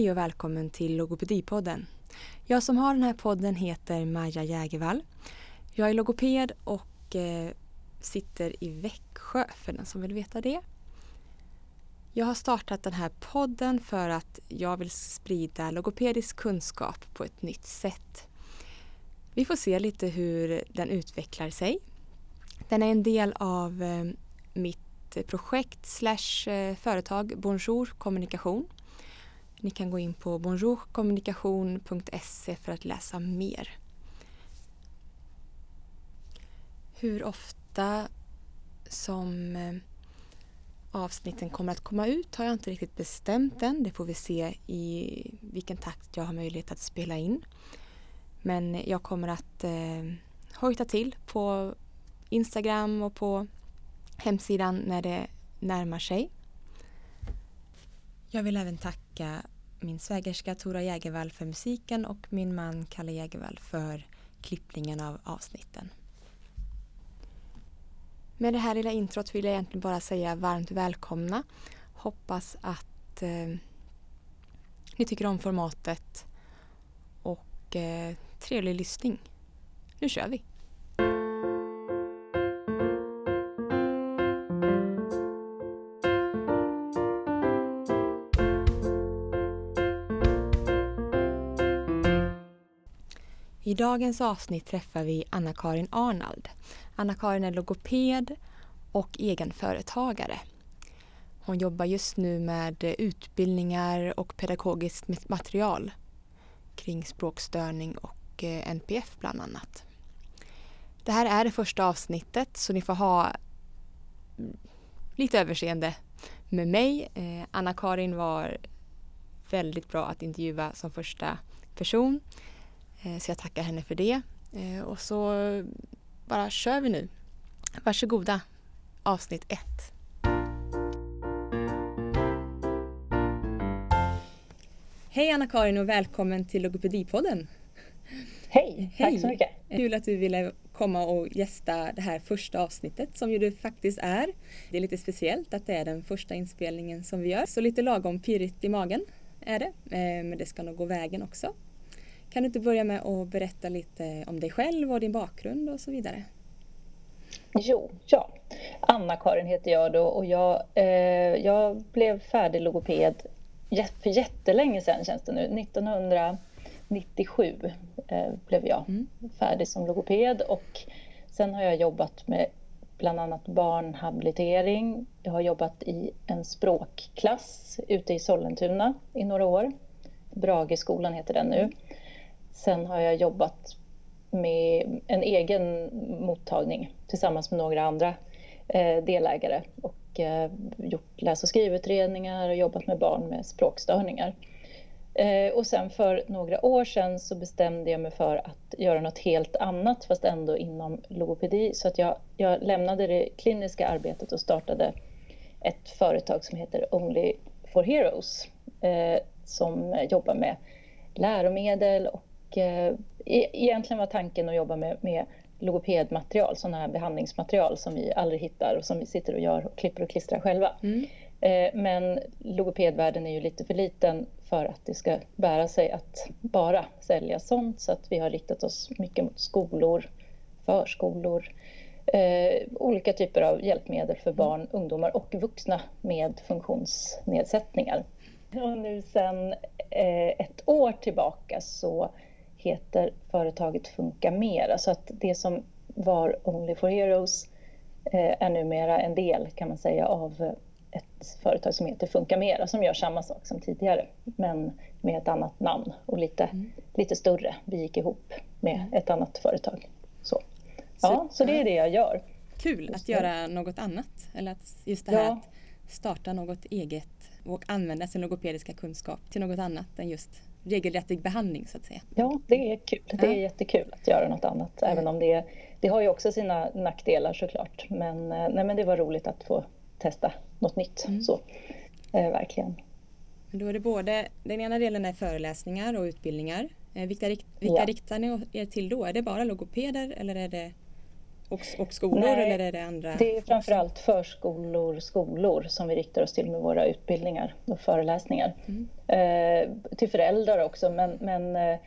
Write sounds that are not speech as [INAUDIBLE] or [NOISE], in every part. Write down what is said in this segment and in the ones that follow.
Hej och välkommen till Logopedipodden. Jag som har den här podden heter Maja Jägervall. Jag är logoped och eh, sitter i Växjö för den som vill veta det. Jag har startat den här podden för att jag vill sprida logopedisk kunskap på ett nytt sätt. Vi får se lite hur den utvecklar sig. Den är en del av eh, mitt projekt slash eh, företag Bonjour kommunikation. Ni kan gå in på bonjourkommunikation.se för att läsa mer. Hur ofta som eh, avsnitten kommer att komma ut har jag inte riktigt bestämt än. Det får vi se i vilken takt jag har möjlighet att spela in. Men jag kommer att eh, hojta till på Instagram och på hemsidan när det närmar sig. Jag vill även tacka min svägerska Tora Jägervall för musiken och min man Kalle Jägervall för klippningen av avsnitten. Med det här lilla introt vill jag egentligen bara säga varmt välkomna. Hoppas att eh, ni tycker om formatet och eh, trevlig lyssning. Nu kör vi! I dagens avsnitt träffar vi Anna-Karin Arnald. Anna-Karin är logoped och egenföretagare. Hon jobbar just nu med utbildningar och pedagogiskt material kring språkstörning och eh, NPF bland annat. Det här är det första avsnittet så ni får ha mm, lite överseende med mig. Eh, Anna-Karin var väldigt bra att intervjua som första person. Eh, så jag tackar henne för det. Och så bara kör vi nu. Varsågoda, avsnitt ett. Hej Anna-Karin och välkommen till Logopedipodden. Hej, Hej, tack så mycket. Kul att du ville komma och gästa det här första avsnittet som ju det faktiskt är. Det är lite speciellt att det är den första inspelningen som vi gör, så lite lagom pirrigt i magen är det. Eh, men det ska nog gå vägen också. Kan du inte börja med att berätta lite om dig själv och din bakgrund och så vidare? Jo, ja. Anna-Karin heter jag då och jag, eh, jag blev färdig logoped för jättelänge sedan känns det nu. 1997 eh, blev jag mm. färdig som logoped och sen har jag jobbat med bland annat barnhabilitering. Jag har jobbat i en språkklass ute i Sollentuna i några år. Brageskolan heter den nu. Sen har jag jobbat med en egen mottagning tillsammans med några andra eh, delägare och eh, gjort läs och skrivutredningar och jobbat med barn med språkstörningar. Eh, och sen för några år sedan så bestämde jag mig för att göra något helt annat fast ändå inom logopedi så att jag, jag lämnade det kliniska arbetet och startade ett företag som heter Only for Heroes som jobbar med läromedel och eh, e-, egentligen var tanken att jobba med, med logopedmaterial, sådana här behandlingsmaterial som vi aldrig hittar och som vi sitter och gör och klipper och klistrar själva. Mm. Eh, men logopedvärlden är ju lite för liten för att det ska bära sig att bara sälja sånt så att vi har riktat oss mycket mot skolor, förskolor, eh, olika typer av hjälpmedel för barn, ungdomar och vuxna med funktionsnedsättningar. Och nu sedan eh, ett år tillbaka så heter företaget Funka Mera. Så att det som var Only for Heroes eh, är numera en del kan man säga av ett företag som heter Funka Mera som gör samma sak som tidigare men med ett annat namn och lite, mm. lite större. Vi gick ihop med mm. ett annat företag. Så. Ja, så, så det är det jag gör. Kul att göra något annat eller att just det här ja. att starta något eget och använda sin logopediska kunskap till något annat än just regelrättig behandling så att säga. Ja, det är kul. Det är ja. jättekul att göra något annat. Mm. Även om det, det har ju också sina nackdelar såklart. Men, eh, nej, men det var roligt att få testa något nytt. Mm. Så, eh, verkligen. Då är det både, den ena delen är föreläsningar och utbildningar. Eh, vilka, vilka ja. riktar ni er till då? Är det bara logopeder eller är det Och, och skolor Nej, eller är det andra? Det är framförallt förskolor, skolor som vi riktar oss till med våra utbildningar och föreläsningar. Mm. Eh, till föräldrar också men, men eh,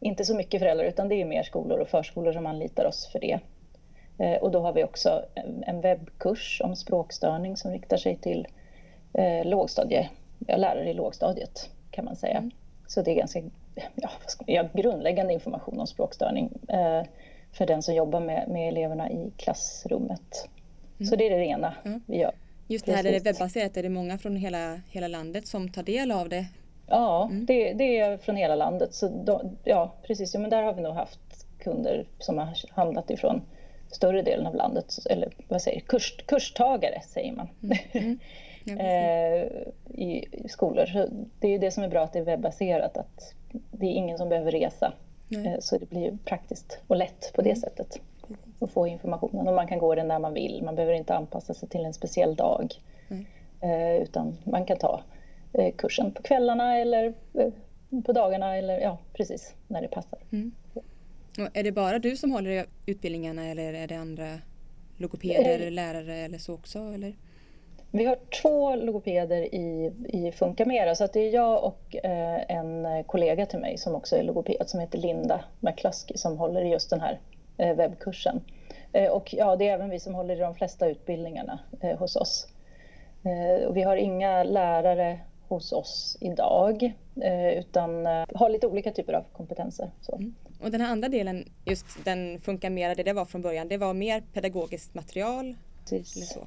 inte så mycket föräldrar utan det är mer skolor och förskolor som anlitar oss för det. Eh, och då har vi också en webbkurs om språkstörning som riktar sig till eh, lågstadie, ja, lärare i lågstadiet kan man säga. Mm. Så det är ganska ja, ja, grundläggande information om språkstörning eh, för den som jobbar med, med eleverna i klassrummet. Mm. Så det är det ena mm. vi gör. Just det här Precis. är det webbaserat, är det många från hela, hela landet som tar del av det? Ja, mm. det, det, är från hela landet. Så då, ja, precis. Ja, men där har vi nog haft kunder som har handlat ifrån större delen av landet, eller vad säger kurs, kurstagare säger man. Mm. Mm. [LAUGHS] Eh, i skolor. Så det är det som är bra att det är webbaserat, att det är ingen som behöver resa. Eh, så det blir praktiskt och lätt på det mm. sättet att få informationen. Och man kan gå den när man vill, man behöver inte anpassa sig till en speciell dag. Mm. Eh, utan man kan ta eh, kursen på kvällarna eller på dagarna eller ja, precis när det passar. Mm. Är det bara du som håller i utbildningarna eller är det andra logopeder, eh, lärare eller så också? Eller? Vi har två logopeder i, i Funkamera så att det är jag och eh, en kollega till mig som också är logoped som heter Linda McCluskey som håller i just den här eh, webbkursen. Eh, och ja, det är även vi som håller i de flesta utbildningarna eh, hos oss. Eh, och vi har inga lärare hos oss idag eh, utan eh, har lite olika typer av kompetenser. Mm. Och den här andra delen, just den Funka Mera, det det var från början, det var mer pedagogiskt material?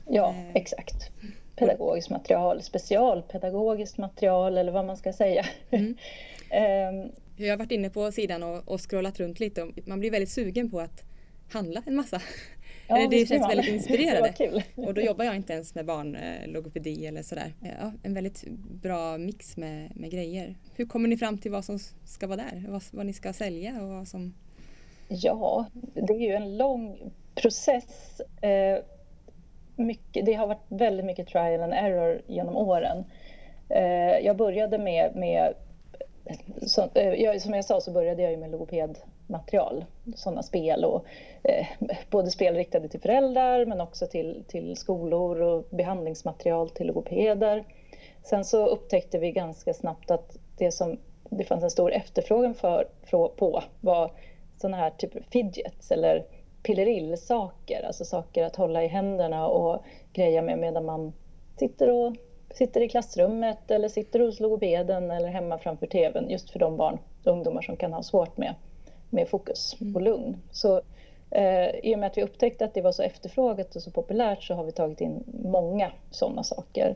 Ja, eh. exakt. Pedagogiskt material, specialpedagogiskt material eller vad man ska säga. Mm. um, [LAUGHS] jag har varit inne på sidan och, och scrollat runt lite och man blir väldigt sugen på att handla en massa. Ja, det, det känns man. väldigt inspirerande. [LAUGHS] och då jobbar jag inte ens med barnlogopedi eller sådär. Ja, en väldigt bra mix med, med grejer. Hur kommer ni fram till vad som ska vara där? Vad, vad ni ska sälja och vad som... Ja, det är ju en lång process. Eh, mycket, det har varit väldigt mycket trial and error genom åren. Eh, jag började med, med så, eh, som jag sa så började jag med logopedmaterial, sådana spel och eh, både spel riktade till föräldrar men också till, till skolor och behandlingsmaterial till logopeder. Sen så upptäckte vi ganska snabbt att det som det fanns en stor efterfrågan för, för på var sådana här typer fidgets eller pillerillsaker, alltså saker att hålla i händerna och greja med medan man sitter, och, sitter i klassrummet eller sitter hos logopeden eller hemma framför TVn just för de barn och ungdomar som kan ha svårt med, med fokus och lugn. Så eh, i och med att vi upptäckte att det var så efterfrågat och så populärt så har vi tagit in många sådana saker.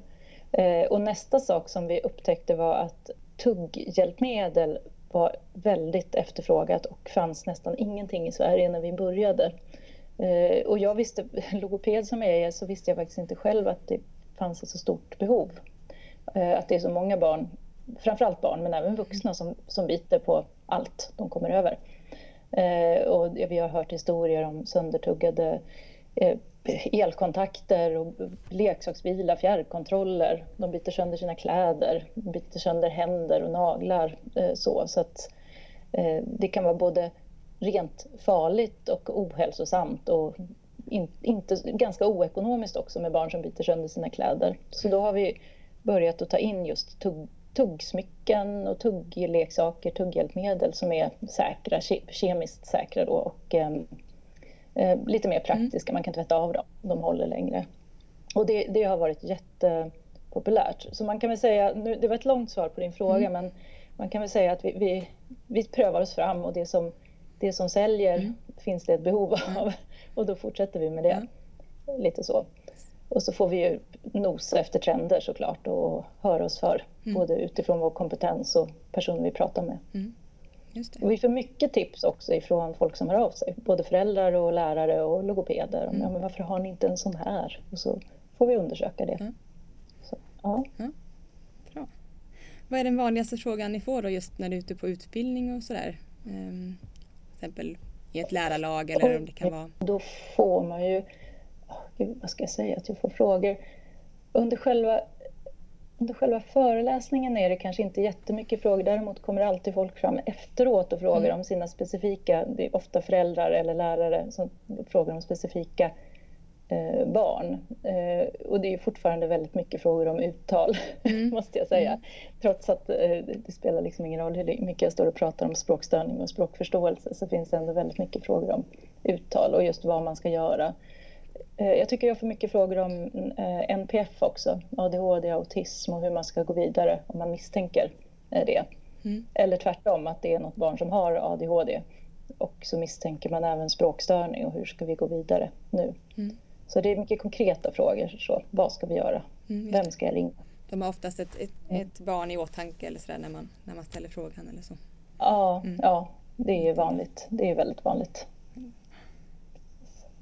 Eh, och nästa sak som vi upptäckte var att tugghjälpmedel var väldigt efterfrågat och fanns nästan ingenting i Sverige när vi började. Eh, och jag visste, [LAUGHS] logoped som jag är, så visste jag faktiskt inte själv att det fanns ett så stort behov. Eh, att det är så många barn, framförallt barn men även vuxna som, som biter på allt de kommer över. Eh, och vi har hört historier om söndertuggade elkontakter och leksaksbilar, fjärrkontroller. De biter sönder sina kläder, de biter sönder händer och naglar. Eh, så, så att eh, det kan vara både rent farligt och ohälsosamt och in, inte, ganska oekonomiskt också med barn som biter sönder sina kläder. Så då har vi börjat att ta in just tugg, tuggsmycken och tuggleksaker, tugghjälpmedel som är säkra, kemiskt säkra då och ehm, eh, lite mer praktiska, mm. man kan tvätta av dem, de håller längre. Och det, det, har varit jättepopulärt. Så man kan väl säga, nu, det var ett långt svar på din fråga, mm. men man kan väl säga att vi, vi, vi prövar oss fram och det som, det som säljer mm. finns det ett behov av [LAUGHS] och då fortsätter vi med det. Lite så. Och så får vi ju nosa efter trender såklart och höra oss för, mm. både utifrån vår kompetens och personer vi pratar med. Och vi får mycket tips också ifrån folk som hör av sig, både föräldrar och lärare och logopeder. Mm. Ja, men varför har ni inte en sån här? Och så får vi undersöka det. Mm. Så, ja. ja. Bra. Vad är den vanligaste frågan ni får då just när du är ute på utbildning och sådär? Um, till exempel i ett lärarlag eller om det kan vara... Då får man ju, vad ska jag säga, att jag får frågor under själva under själva föreläsningen är det kanske inte jättemycket frågor. Däremot kommer alltid folk fram efteråt och frågar mm. om sina specifika, det är ofta föräldrar eller lärare som frågar om specifika eh, barn. Eh, och det är fortfarande väldigt mycket frågor om uttal, mm. [LAUGHS] måste jag säga. Mm. Trots att eh, det spelar liksom ingen roll hur mycket jag står och pratar om språkstörning och språkförståelse så finns det ändå väldigt mycket frågor om uttal och just vad man ska göra. Eh, jag tycker jag får mycket frågor om eh, NPF också, ADHD, autism och hur man ska gå vidare om man misstänker eh, det. Mm. Eller tvärtom, att det är något barn som har ADHD och så misstänker man även språkstörning och hur ska vi gå vidare nu? Mm. Så det är mycket konkreta frågor. Så, vad ska vi göra? Mm, Vem ska jag ringa? De har oftast ett, ett, ett barn i åtanke eller så när, man, när man ställer frågan eller så? Ja, mm. ja, det är vanligt. Det är väldigt vanligt.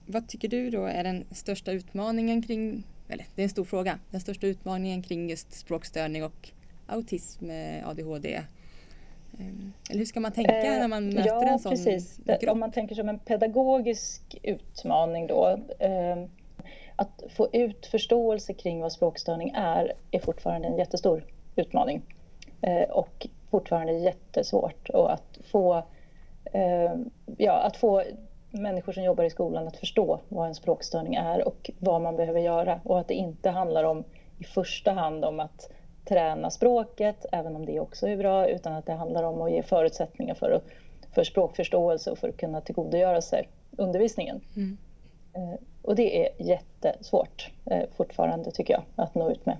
Vad tycker du då är den största utmaningen kring, eller det är en stor fråga, den största utmaningen kring just språkstörning och autism, ADHD? Ehm, eller hur ska man tänka eh, när man möter ja, en sån precis. grupp? Om man tänker som en pedagogisk utmaning då. Eh, att få ut förståelse kring vad språkstörning är, är fortfarande en jättestor utmaning. Eh, och fortfarande jättesvårt. Och att få, eh, ja, att få människor som jobbar i skolan att förstå vad en språkstörning är och vad man behöver göra. Och att det inte handlar om i första hand om att träna språket, även om det också är bra, utan att det handlar om att ge förutsättningar för, för språkförståelse och för att kunna tillgodogöra sig undervisningen. Mm. Eh, och det är jättesvårt eh, fortfarande tycker jag att nå ut med.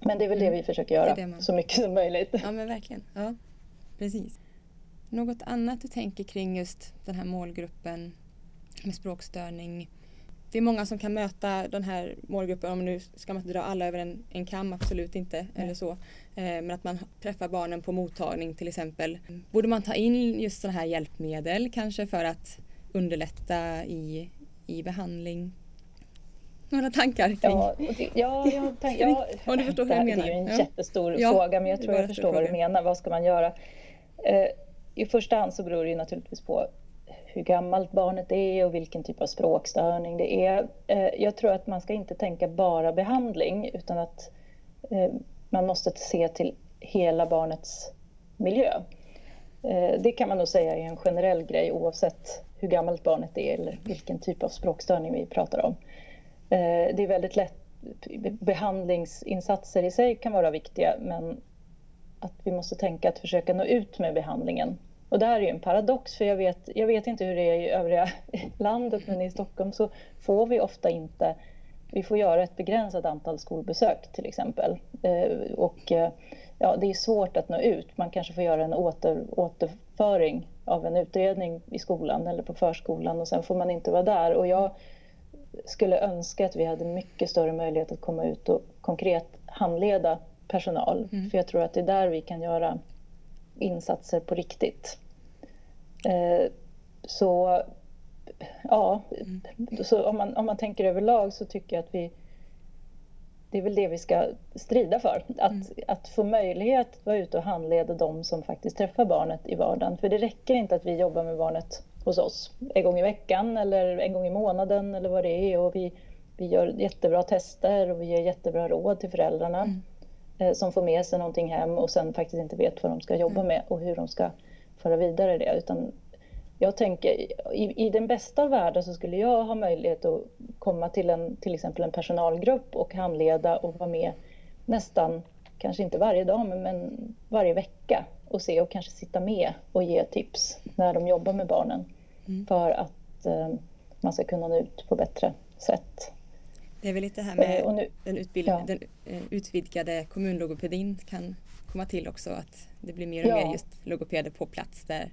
Men det är väl mm. det vi försöker göra man... så mycket som möjligt. Ja men verkligen. Ja, precis. Något annat du tänker kring just den här målgruppen med språkstörning? Det är många som kan möta den här målgruppen, om nu ska man inte dra alla över en, en kam, absolut inte, Nej. eller så. Eh, men att man träffar barnen på mottagning till exempel. Borde man ta in just sådana här hjälpmedel kanske för att underlätta i, i behandling? Några tankar kring? Ja, det, ja, jag tänk, ja, Om du förstår hur jag menar. Det är ju en ja. jättestor ja, fråga men jag tror jag förstår vad du menar. Vad ska man göra? Eh, i första hand så beror det ju naturligtvis på hur gammalt barnet är och vilken typ av språkstörning det är. Eh, jag tror att man ska inte tänka bara behandling utan att eh, man måste se till hela barnets miljö. Eh, det kan man nog säga är en generell grej oavsett hur gammalt barnet är eller vilken typ av språkstörning vi pratar om. Det är väldigt lätt, behandlingsinsatser i sig kan vara viktiga men att vi måste tänka att försöka nå ut med behandlingen och det här är ju en paradox, för jag vet, jag vet inte hur det är i övriga [LAUGHS] landet, men i Stockholm så får vi ofta inte... Vi får göra ett begränsat antal skolbesök till exempel. Eh, och eh, ja, det är svårt att nå ut. Man kanske får göra en åter, återföring av en utredning i skolan eller på förskolan och sen får man inte vara där. Och jag skulle önska att vi hade mycket större möjlighet att komma ut och konkret handleda personal. Mm. För jag tror att det är där vi kan göra insatser på riktigt. Eh, så ja, mm. så om, man, om man tänker överlag så tycker jag att vi det är väl det vi ska strida för. Att, mm. att få möjlighet att vara ute och handleda de som faktiskt träffar barnet i vardagen. För det räcker inte att vi jobbar med barnet hos oss en gång i veckan eller en gång i månaden eller vad det är. Och vi, vi gör jättebra tester och vi ger jättebra råd till föräldrarna. Mm. Eh, som får med sig någonting hem och sen faktiskt inte vet vad de ska jobba mm. med och hur de ska föra vidare det. Utan jag tänker, i, i den bästa av världar så skulle jag ha möjlighet att komma till en, till exempel en personalgrupp och handleda och vara med nästan, kanske inte varje dag, men, men varje vecka och se och kanske sitta med och ge tips när de jobbar med barnen mm. för att eh, man ska kunna nå ut på bättre sätt. Det är väl lite här med eh, nu, den, utbild, ja. den eh, utvidgade kommunlogopedin kan komma till också att det blir mer och ja. mer just logopeder på plats där,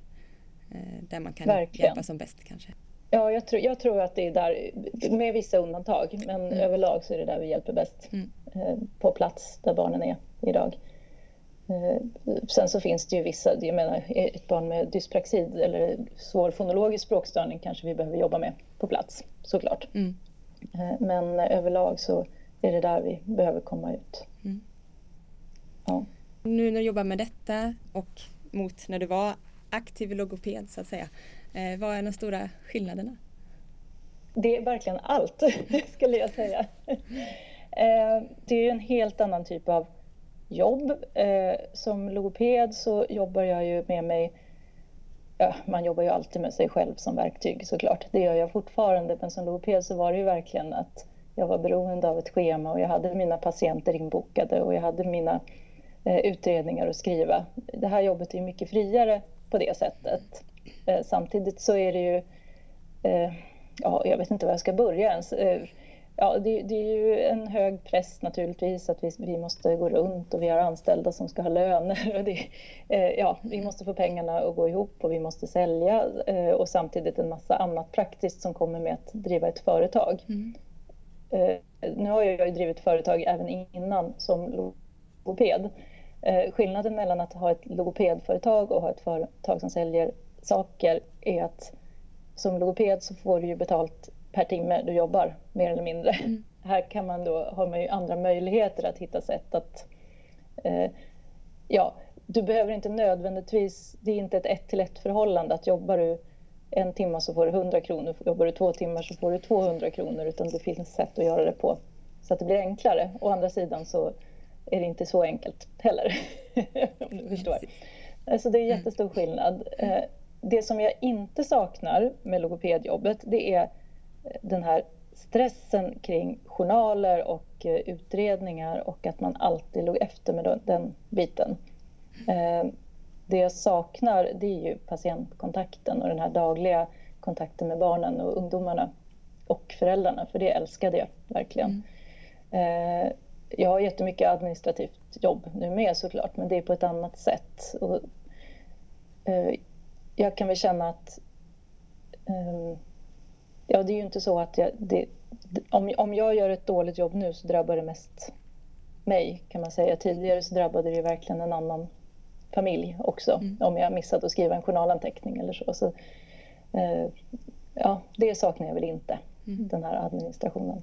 eh, där man kan Verkligen. hjälpa som bäst kanske. Ja, jag tror, jag tror att det är där, med vissa undantag, men mm. överlag så är det där vi hjälper bäst. Mm. På plats där barnen är idag. Sen så finns det ju vissa, jag menar ett barn med dyspraxi eller svår fonologisk språkstörning kanske vi behöver jobba med på plats såklart. Mm. Eh, men överlag så är det där vi behöver komma ut. Mm. Ja. Nu när du jobbar med detta och mot när du var aktiv logoped så att säga. Eh, vad är de stora skillnaderna? Det är verkligen allt [LAUGHS] skulle jag säga. Eh, det är en helt annan typ av jobb. Som logoped så jobbar jag ju med mig Ja, man jobbar ju alltid med sig själv som verktyg såklart. Det gör jag fortfarande. Men som logoped så var det ju verkligen att jag var beroende av ett schema och jag hade mina patienter inbokade och jag hade mina eh, utredningar att skriva. Det här jobbet är ju mycket friare på det sättet. Eh, samtidigt så är det ju, eh, ja, jag vet inte var jag ska börja ens. Eh, Ja, det, det, är ju en hög press naturligtvis att vi, vi måste gå runt och vi har anställda som ska ha löner. [LAUGHS] Och det, eh, ja, vi måste få pengarna att gå ihop och vi måste sälja eh, och samtidigt en massa annat praktiskt som kommer med att driva ett företag. Mm. Eh, nu har jag ju drivit företag även innan som logoped. Eh, skillnaden mellan att ha ett logopedföretag och ha ett företag som säljer saker är att som logoped så får du ju betalt per timme du jobbar, mer eller mindre. Mm. Här kan man då, har man ju andra möjligheter att hitta sätt att... Eh, ja, du behöver inte nödvändigtvis... Det är inte ett ett till ett förhållande att jobbar du en timme så får du 100 kronor, jobbar du två timmar så får du 200 kronor utan det finns sätt att göra det på så att det blir enklare. Å andra sidan så är det inte så enkelt heller. [LAUGHS] om du förstår. Alltså det är mm. jättestor skillnad. Eh, det som jag inte saknar med logopedjobbet det är den här stressen kring journaler och eh, utredningar och att man alltid låg efter med den biten. Eh, det jag saknar det är ju patientkontakten och den här dagliga kontakten med barnen och ungdomarna och föräldrarna, för det älskade jag verkligen. Mm. Jag har jättemycket administrativt jobb nu med såklart, men det är på ett annat sätt. Och jag kan väl känna att Ja, det är ju inte så att jag, det, om, om jag gör ett dåligt jobb nu så drabbar det mest mig kan man säga. Tidigare så drabbade det verkligen en annan familj också mm. om jag missade att skriva en journalanteckning eller så. så eh, ja, det saknar jag väl inte, mm. den här administrationen.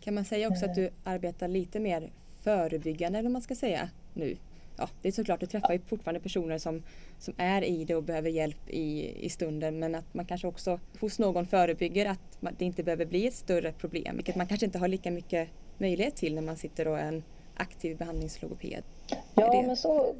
Kan man säga också att du arbetar lite mer förebyggande eller man ska säga nu? Ja, det är såklart, du träffar ju fortfarande personer som, som är i det och behöver hjälp i, i stunden men att man kanske också hos någon förebygger att det inte behöver bli ett större problem vilket man kanske inte har lika mycket möjlighet till när man sitter och är en aktiv behandlingslogoped. Ja, men så,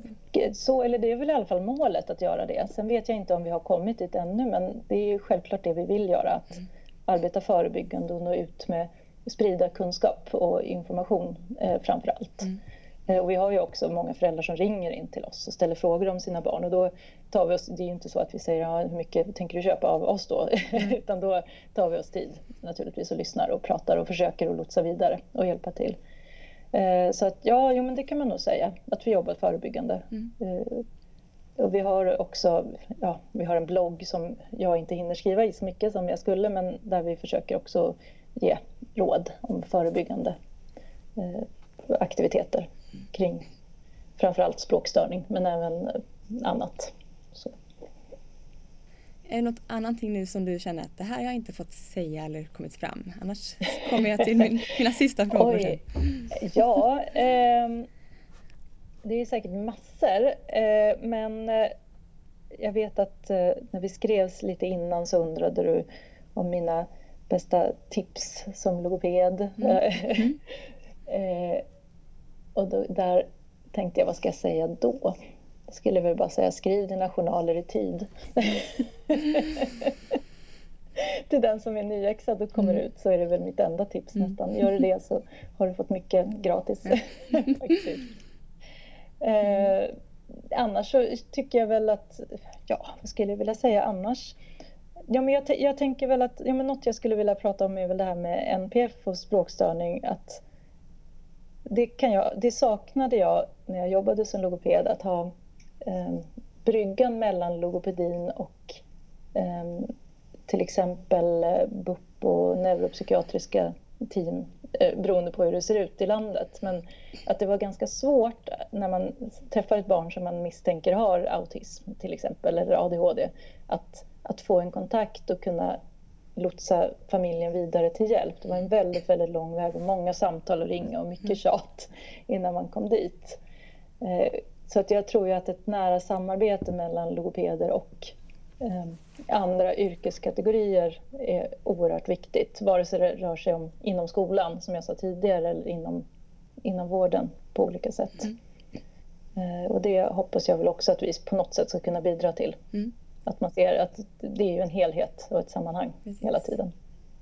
så, eller det är väl i alla fall målet att göra det. Sen vet jag inte om vi har kommit dit ännu men det är ju självklart det vi vill göra, att mm. arbeta förebyggande och nå ut med sprida kunskap och information eh, framför allt. Mm. Eh, och vi har ju också många föräldrar som ringer in till oss och ställer frågor om sina barn. Och då tar vi oss, det är ju inte så att vi säger ja, hur mycket tänker du köpa av oss då? [LAUGHS] Mm. Utan då tar vi oss tid naturligtvis och lyssnar och pratar och försöker att lotsa vidare och hjälpa till. Eh, så att ja, jo, men det kan man nog säga att vi jobbar förebyggande. Mm. Eh, och vi har också ja, vi har en blogg som jag inte hinner skriva i så mycket som jag skulle men där vi försöker också ge råd om förebyggande aktiviteter kring framförallt språkstörning men även eh, annat. Så. Är det något annat nu som du känner att det här har jag inte fått säga eller kommit fram? Annars kommer jag till min, mina sista frågor. Oj. Ja, eh, det är säkert massor eh, men eh, jag vet att eh, när vi skrevs lite innan så undrade du om mina bästa tips som logoped. Mm. [LAUGHS] Mm. Och då, där tänkte jag, vad ska jag säga då? Jag skulle väl bara säga, skriv dina journaler i tid. [LAUGHS] Till den som är nyexad och kommer mm. ut så är det väl mitt enda tips mm. nästan. Gör du det så har du fått mycket gratis. [LAUGHS] eh, annars så tycker jag väl att, ja vad skulle jag vilja säga annars? Ja, men jag, jag tänker väl att, ja, men något jag skulle vilja prata om är väl det här med NPF och språkstörning. Att det, kan jag, det saknade jag när jag jobbade som logoped, att ha eh, bryggan mellan logopedin och eh, till exempel eh, BUP och neuropsykiatriska team eh, beroende på hur det ser ut i landet. Men att det var ganska svårt när man träffar ett barn som man misstänker har autism till exempel eller ADHD att, att få en kontakt och kunna lotsa familjen vidare till hjälp. Det var en väldigt, väldigt lång väg och många samtal och ringa och mycket mm. tjat innan man kom dit. Eh, så att jag tror ju att ett nära samarbete mellan logopeder och eh, andra yrkeskategorier är oerhört viktigt. Vare sig det rör sig om inom skolan, som jag sa tidigare, eller inom, inom vården på olika sätt. Mm. Eh, och det hoppas jag väl också att vi på något sätt ska kunna bidra till. Mm. Att man ser att det är ju en helhet och ett sammanhang Precis. hela tiden.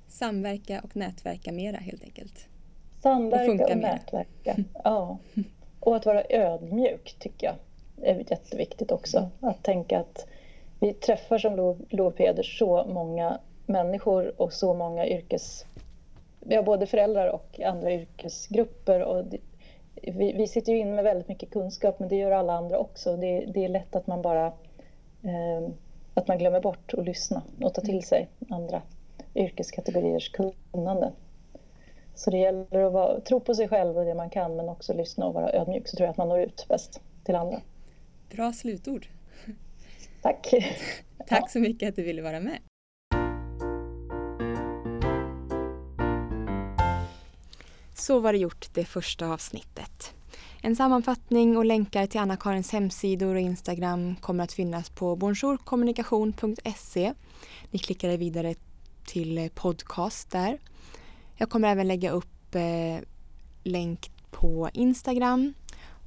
Samverka och nätverka mera helt enkelt. Samverka och, och nätverka, [LAUGHS] ja. Och att vara ödmjuk tycker jag är jätteviktigt också. Att tänka att vi träffar som logopeder så många människor och så många yrkes... Vi har både föräldrar och andra yrkesgrupper. Och vi, vi, sitter ju in med väldigt mycket kunskap men det gör alla andra också. Det, det är lätt att man bara eh, att man glömmer bort att lyssna och ta till mm. sig andra yrkeskategoriers kunnande. Så det gäller att vara, tro på sig själv och det man kan men också lyssna och vara ödmjuk så tror jag att man når ut bäst till andra. Bra slutord. Tack. [LAUGHS] Tack så mycket att du ville vara med. Så var det gjort det första avsnittet. En sammanfattning och länkar till Anna-Karins hemsidor och Instagram kommer att finnas på bonjourkommunikation.se. Ni klickar vidare till eh, podcast där. Jag kommer även lägga upp eh, länk på Instagram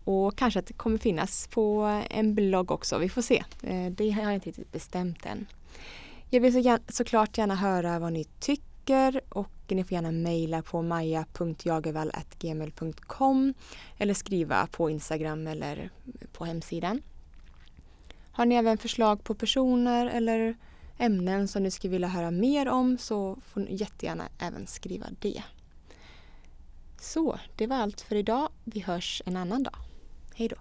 och kanske att det kommer finnas på eh, en blogg också. Vi får se. Eh, det har jag inte riktigt bestämt än. Jag vill så gärna, såklart gärna höra vad ni tycker och ni får gärna mejla på maja.jagervall.gmail.com eller skriva på Instagram eller på hemsidan. Har ni även förslag på personer eller ämnen som ni skulle vilja höra mer om så får ni jättegärna även skriva det. Så, det var allt för idag. Vi hörs en annan dag. Hej då!